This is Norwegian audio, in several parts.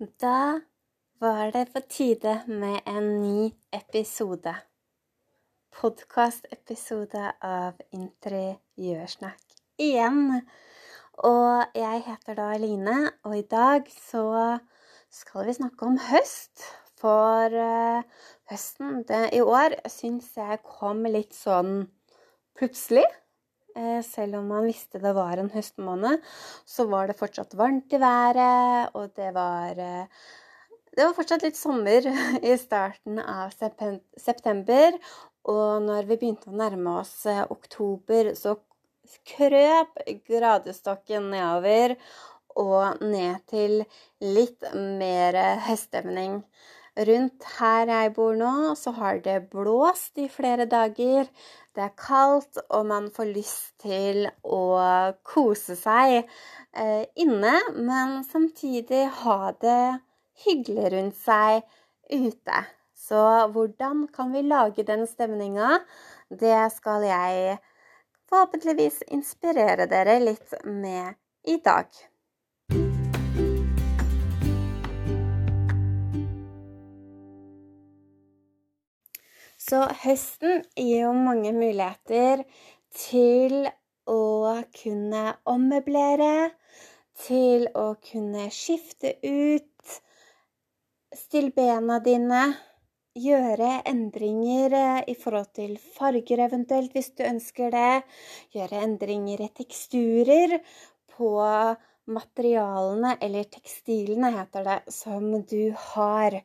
Da var det på tide med en ny episode. Podkastepisode av Interiørsnakk igjen. Og jeg heter da Line, og i dag så skal vi snakke om høst. For uh, høsten det, i år syns jeg kom litt sånn plutselig. Eh, selv om man visste det var en høstmåned, så var det fortsatt varmt i været, og det var eh, Det var fortsatt litt sommer i starten av september. Og når vi begynte å nærme oss eh, oktober, så krøp gradestokken nedover og ned til litt mer høststemning. Rundt her jeg bor nå, så har det blåst i flere dager. Det er kaldt, og man får lyst til å kose seg eh, inne, men samtidig ha det hyggelig rundt seg ute. Så hvordan kan vi lage den stemninga? Det skal jeg forhåpentligvis inspirere dere litt med i dag. Så høsten gir jo mange muligheter til å kunne ommøblere, til å kunne skifte ut, stille bena dine, gjøre endringer eh, i forhold til farger eventuelt, hvis du ønsker det, gjøre endringer i teksturer på materialene, eller tekstilene heter det, som du har.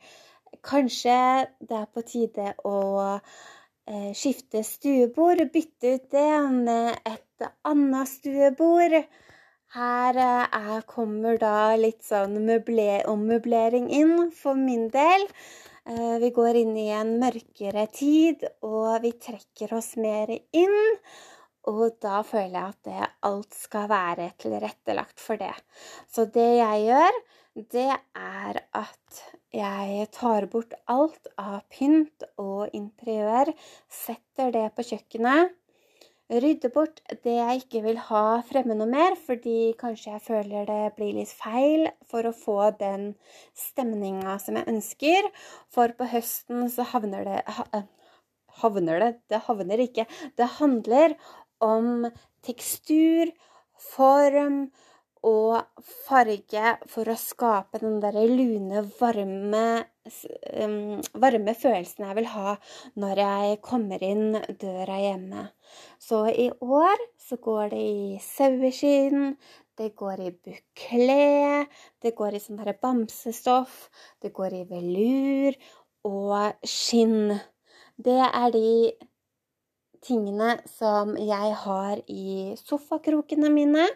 Kanskje det er på tide å eh, skifte stuebord, bytte ut det med et annet stuebord. Her eh, er, kommer da litt sånn ommøblering inn for min del. Eh, vi går inn i en mørkere tid, og vi trekker oss mer inn. Og da føler jeg at det, alt skal være tilrettelagt for det. Så det jeg gjør, det er at jeg tar bort alt av pynt og interiør, setter det på kjøkkenet. Rydder bort det jeg ikke vil ha fremme noe mer, fordi kanskje jeg føler det blir litt feil for å få den stemninga som jeg ønsker. For på høsten så havner det Havner det? Det havner ikke. Det handler om tekstur, form og farge for å skape den derre lune, varme, varme følelsen jeg vil ha når jeg kommer inn døra hjemme. Så i år så går det i saueskinn, det går i bukle, det går i sånn herre bamsestoff, det går i velur og skinn. Det er de tingene som jeg har i sofakrokene mine.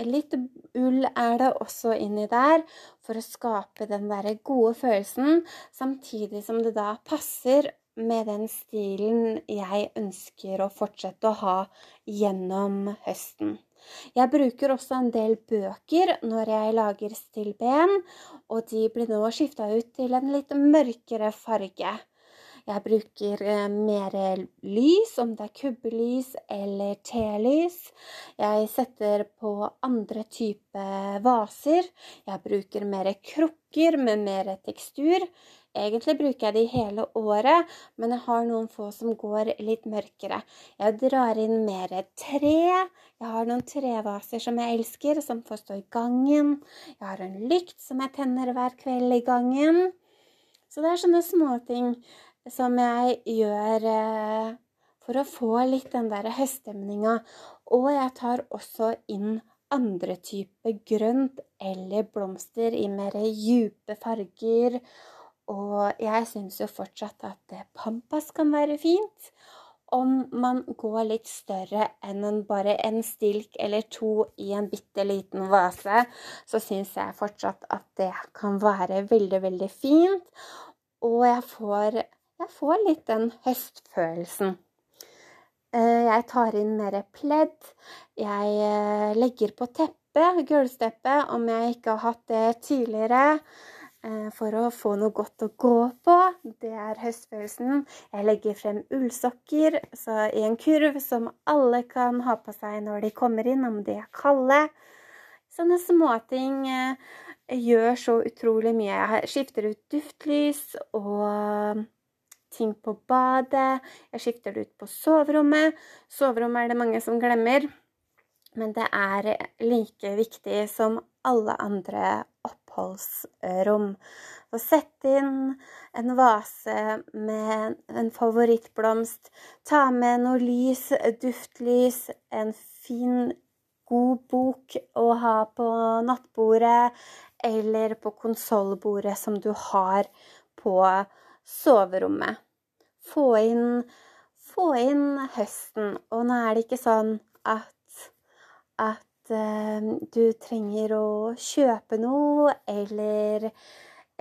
Litt ull er det også inni der for å skape den der gode følelsen, samtidig som det da passer med den stilen jeg ønsker å fortsette å ha gjennom høsten. Jeg bruker også en del bøker når jeg lager stillben, og de blir nå skifta ut til en litt mørkere farge. Jeg bruker eh, mer lys, om det er kubbelys eller telys. Jeg setter på andre typer vaser. Jeg bruker mer krukker med mer tekstur. Egentlig bruker jeg de hele året, men jeg har noen få som går litt mørkere. Jeg drar inn mer tre. Jeg har noen trevaser som jeg elsker, som får stå i gangen. Jeg har en lykt som jeg tenner hver kveld i gangen. Så det er sånne småting som jeg gjør eh, for å få litt den der høststemninga. Og jeg tar også inn andre typer grønt eller blomster i mer djupe farger. Og jeg syns jo fortsatt at pampas kan være fint. Om man går litt større enn en bare en stilk eller to i en bitte liten vase, så syns jeg fortsatt at det kan være veldig, veldig fint. Og jeg får jeg får litt den høstfølelsen. Eh, jeg tar inn mer pledd. Jeg eh, legger på teppet, gulvsteppet, om jeg ikke har hatt det tidligere. Eh, for å få noe godt å gå på. Det er høstfølelsen. Jeg legger frem ullsokker i en kurv som alle kan ha på seg når de kommer inn, om de er kalde. Sånne småting gjør så utrolig mye. Jeg skifter ut duftlys og ting på badet. Jeg skifter det ut på soverommet. Soverommet er det mange som glemmer. Men det er like viktig som alle andre oppholdsrom. Så sett inn en vase med en favorittblomst. Ta med noe lys, duftlys, en fin, god bok å ha på nattbordet eller på konsollbordet som du har på soverommet. Få inn, få inn høsten. Og nå er det ikke sånn at, at uh, du trenger å kjøpe noe eller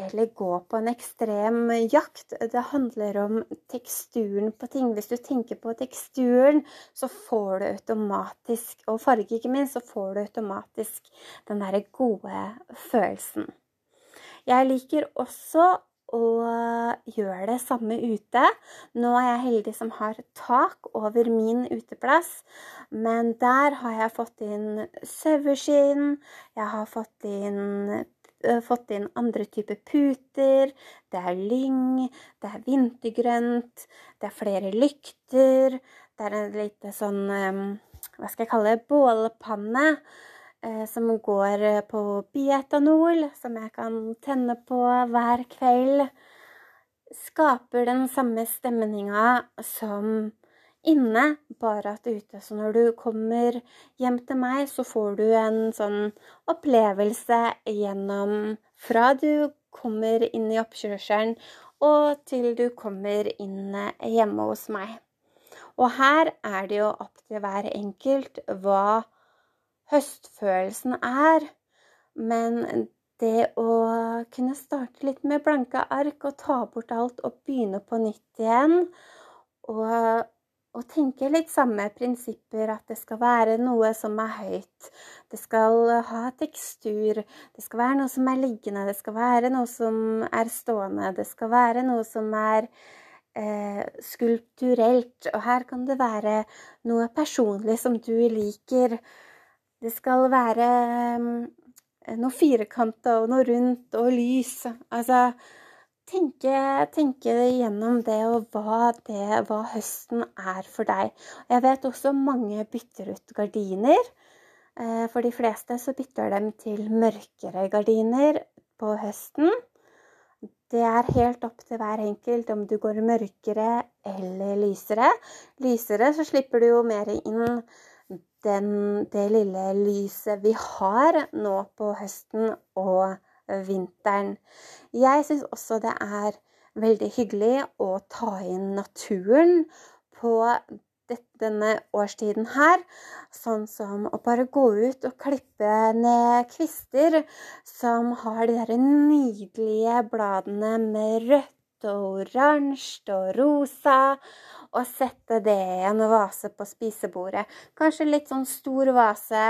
eller gå på en ekstrem jakt. Det handler om teksturen på ting. Hvis du tenker på teksturen, så får du automatisk, og farge ikke minst, så får du automatisk den derre gode følelsen. Jeg liker også å gjør det samme ute. Nå er jeg heldig som har tak over min uteplass, men der har jeg fått inn saueskinn, jeg har fått inn Eh, fått inn andre typer puter. Det er lyng, det er vintergrønt, det er flere lykter. Det er en lite sånn eh, Hva skal jeg kalle det? Bålpanne. Eh, som går på bietanol, som jeg kan tenne på hver kveld. Skaper den samme stemninga som inne, bare at ute. Så når du kommer hjem til meg, så får du en sånn opplevelse gjennom fra du kommer inn i oppkjørselen og til du kommer inn hjemme hos meg. Og her er det jo opp til hver enkelt hva høstfølelsen er. Men det å kunne starte litt med blanke ark og ta bort alt og begynne på nytt igjen, og og tenke litt samme prinsipper, at det skal være noe som er høyt. Det skal ha tekstur. Det skal være noe som er liggende. Det skal være noe som er stående. Det skal være noe som er eh, skulpturelt. Og her kan det være noe personlig som du liker. Det skal være eh, noe firkanta og noe rundt og lys. Altså tenke, tenke gjennom det og hva, det, hva høsten er for deg. Jeg vet også mange bytter ut gardiner. Eh, for de fleste så bytter de til mørkere gardiner på høsten. Det er helt opp til hver enkelt om du går mørkere eller lysere. Lysere så slipper du jo mer inn den, det lille lyset vi har nå på høsten og vinteren. Jeg syns også det er veldig hyggelig å ta inn naturen på denne årstiden her. Sånn som å bare gå ut og klippe ned kvister som har de der nydelige bladene med rødt og oransje og rosa og sette det i en vase på spisebordet. Kanskje litt sånn stor vase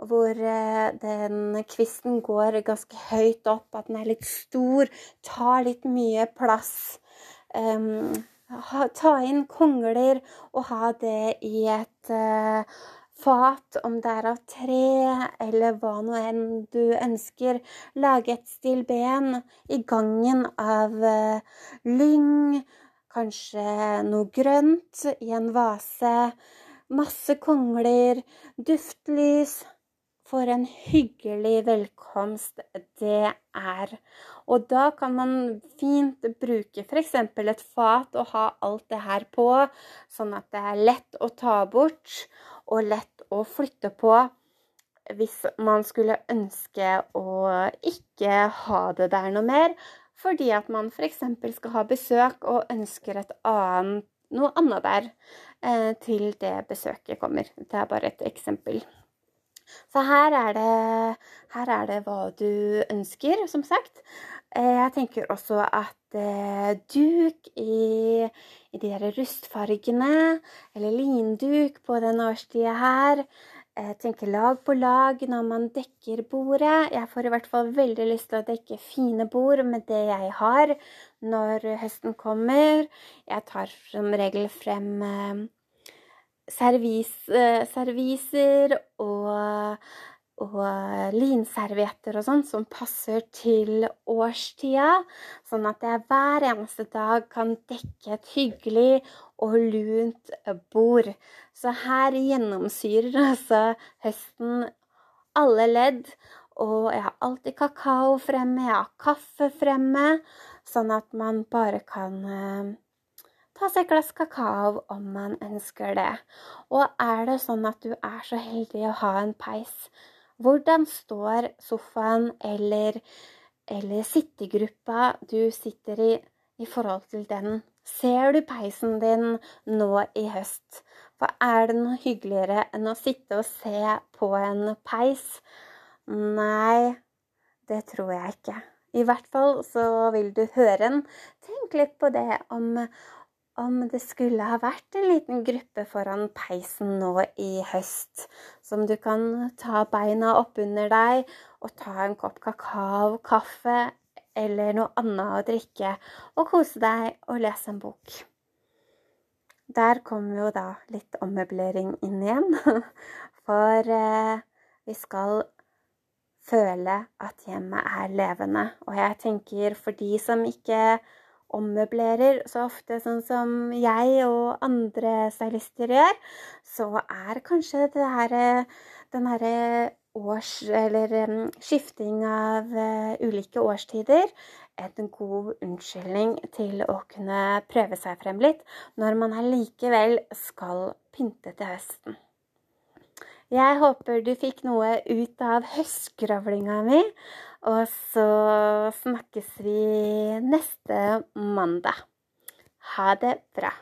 hvor eh, den kvisten går ganske høyt opp, at den er litt stor, tar litt mye plass. Um, ta inn kongler og ha det i et uh, fat, om det er av tre eller hva nå enn du ønsker. Lage et stilben i gangen av uh, lyng Kanskje noe grønt i en vase. Masse kongler, duftlys. For en hyggelig velkomst det er. Og da kan man fint bruke f.eks. et fat og ha alt det her på, sånn at det er lett å ta bort og lett å flytte på hvis man skulle ønske å ikke ha det der noe mer fordi at man f.eks. skal ha besøk og ønsker et annet, noe annet der eh, til det besøket kommer. Det er bare et eksempel. Så her er, det, her er det hva du ønsker, som sagt. Eh, jeg tenker også at duk i, i de der rustfargene, eller linduk på den årstida her, jeg tenker lag på lag når man dekker bordet. Jeg får i hvert fall veldig lyst til å dekke fine bord med det jeg har når høsten kommer. Jeg tar som regel frem eh, servis, eh, serviser og, og linservietter og sånn som passer til årstida, sånn at jeg hver eneste dag kan dekke et hyggelig og lunt bord. Så her gjennomsyrer altså høsten alle ledd. Og jeg har alltid kakao fremme, jeg har kaffe fremme, sånn at man bare kan eh, ta seg et glass kakao om man ønsker det. Og er det sånn at du er så heldig å ha en peis, hvordan står sofaen eller, eller sittegruppa du sitter i, i forhold til den? Ser du peisen din nå i høst? For er det noe hyggeligere enn å sitte og se på en peis? Nei, det tror jeg ikke. I hvert fall så vil du høre den. Tenk litt på det om, om det skulle ha vært en liten gruppe foran peisen nå i høst, som du kan ta beina oppunder deg og ta en kopp kakao, kaffe eller noe annet å drikke, og kose deg og lese en bok. Der kommer jo da litt ommøblering inn igjen. For eh, vi skal føle at hjemmet er levende. Og jeg tenker for de som ikke ommøblerer så ofte sånn som jeg og andre stylister gjør, så er kanskje det her, den herre års... Eller skifting av uh, ulike årstider en god unnskyldning til å kunne prøve seg frem litt når man allikevel skal pynte til høsten. Jeg håper du fikk noe ut av høstskravlinga mi. Og så snakkes vi neste mandag. Ha det bra.